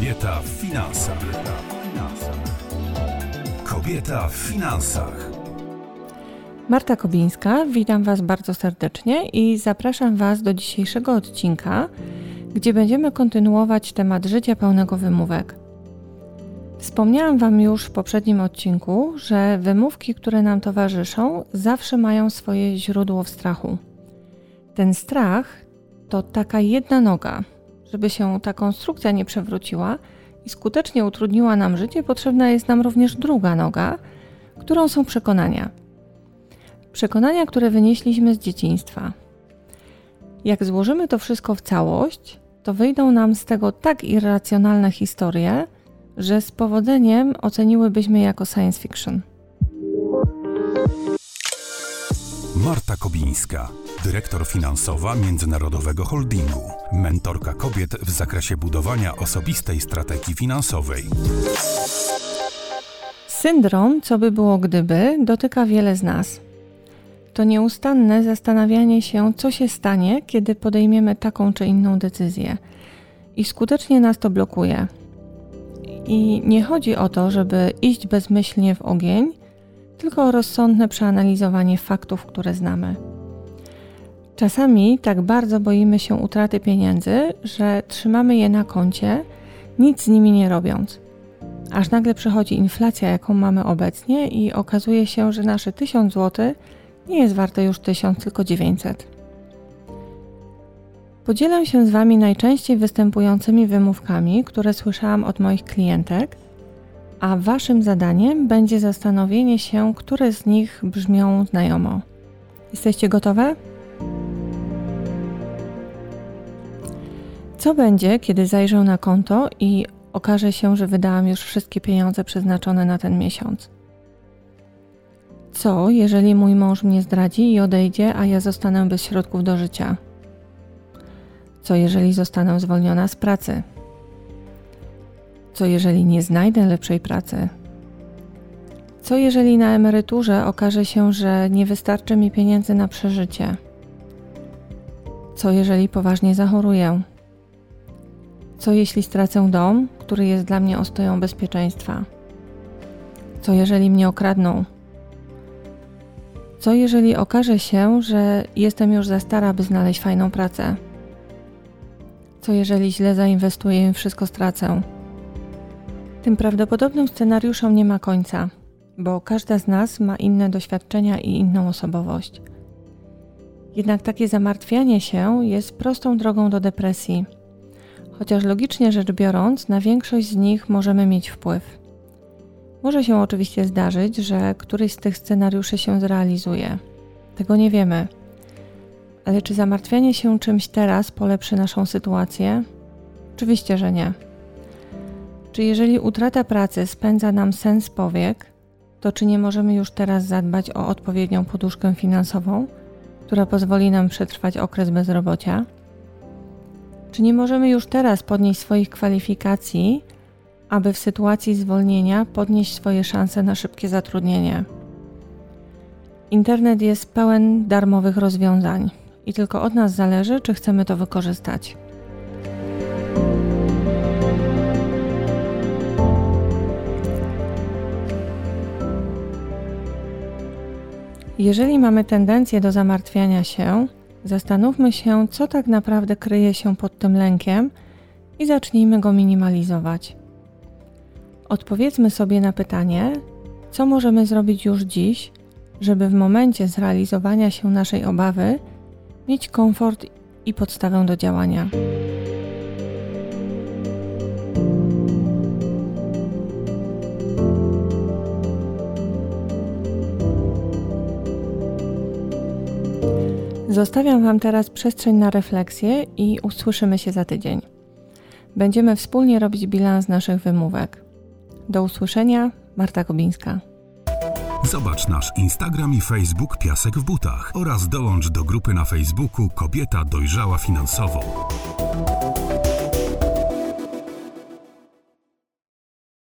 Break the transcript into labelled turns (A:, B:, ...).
A: Kobieta w finansach. Kobieta w finansach.
B: Marta Kobińska, witam Was bardzo serdecznie i zapraszam Was do dzisiejszego odcinka, gdzie będziemy kontynuować temat życia pełnego wymówek. Wspomniałam Wam już w poprzednim odcinku, że wymówki, które nam towarzyszą, zawsze mają swoje źródło w strachu. Ten strach to taka jedna noga. Żeby się ta konstrukcja nie przewróciła i skutecznie utrudniła nam życie, potrzebna jest nam również druga noga, którą są przekonania. Przekonania, które wynieśliśmy z dzieciństwa. Jak złożymy to wszystko w całość, to wyjdą nam z tego tak irracjonalne historie, że z powodzeniem oceniłybyśmy jako science fiction.
A: Marta Kobińska, dyrektor finansowa Międzynarodowego Holdingu, mentorka kobiet w zakresie budowania osobistej strategii finansowej.
B: Syndrom, co by było gdyby, dotyka wiele z nas. To nieustanne zastanawianie się, co się stanie, kiedy podejmiemy taką czy inną decyzję. I skutecznie nas to blokuje. I nie chodzi o to, żeby iść bezmyślnie w ogień, tylko o rozsądne przeanalizowanie faktów, które znamy. Czasami tak bardzo boimy się utraty pieniędzy, że trzymamy je na koncie, nic z nimi nie robiąc. Aż nagle przychodzi inflacja, jaką mamy obecnie, i okazuje się, że nasze 1000 zł nie jest warte już 1000, tylko 900. Podzielę się z Wami najczęściej występującymi wymówkami, które słyszałam od moich klientek, a Waszym zadaniem będzie zastanowienie się, które z nich brzmią znajomo. Jesteście gotowe? Co będzie, kiedy zajrzę na konto i okaże się, że wydałam już wszystkie pieniądze przeznaczone na ten miesiąc? Co, jeżeli mój mąż mnie zdradzi i odejdzie, a ja zostanę bez środków do życia? Co, jeżeli zostanę zwolniona z pracy? Co, jeżeli nie znajdę lepszej pracy? Co, jeżeli na emeryturze okaże się, że nie wystarczy mi pieniędzy na przeżycie? Co, jeżeli poważnie zachoruję? Co jeśli stracę dom, który jest dla mnie ostoją bezpieczeństwa? Co jeżeli mnie okradną? Co jeżeli okaże się, że jestem już za stara, by znaleźć fajną pracę? Co jeżeli źle zainwestuję i wszystko stracę? Tym prawdopodobnym scenariuszom nie ma końca, bo każda z nas ma inne doświadczenia i inną osobowość. Jednak takie zamartwianie się jest prostą drogą do depresji chociaż logicznie rzecz biorąc, na większość z nich możemy mieć wpływ. Może się oczywiście zdarzyć, że któryś z tych scenariuszy się zrealizuje. Tego nie wiemy. Ale czy zamartwianie się czymś teraz polepszy naszą sytuację? Oczywiście, że nie. Czy jeżeli utrata pracy spędza nam sens powiek, to czy nie możemy już teraz zadbać o odpowiednią poduszkę finansową, która pozwoli nam przetrwać okres bezrobocia? Czy nie możemy już teraz podnieść swoich kwalifikacji, aby w sytuacji zwolnienia podnieść swoje szanse na szybkie zatrudnienie? Internet jest pełen darmowych rozwiązań i tylko od nas zależy, czy chcemy to wykorzystać. Jeżeli mamy tendencję do zamartwiania się, Zastanówmy się, co tak naprawdę kryje się pod tym lękiem i zacznijmy go minimalizować. Odpowiedzmy sobie na pytanie, co możemy zrobić już dziś, żeby w momencie zrealizowania się naszej obawy mieć komfort i podstawę do działania. Zostawiam Wam teraz przestrzeń na refleksję i usłyszymy się za tydzień. Będziemy wspólnie robić bilans naszych wymówek. Do usłyszenia, Marta Kobińska.
A: Zobacz nasz Instagram i Facebook Piasek w butach oraz dołącz do grupy na Facebooku Kobieta dojrzała finansowo.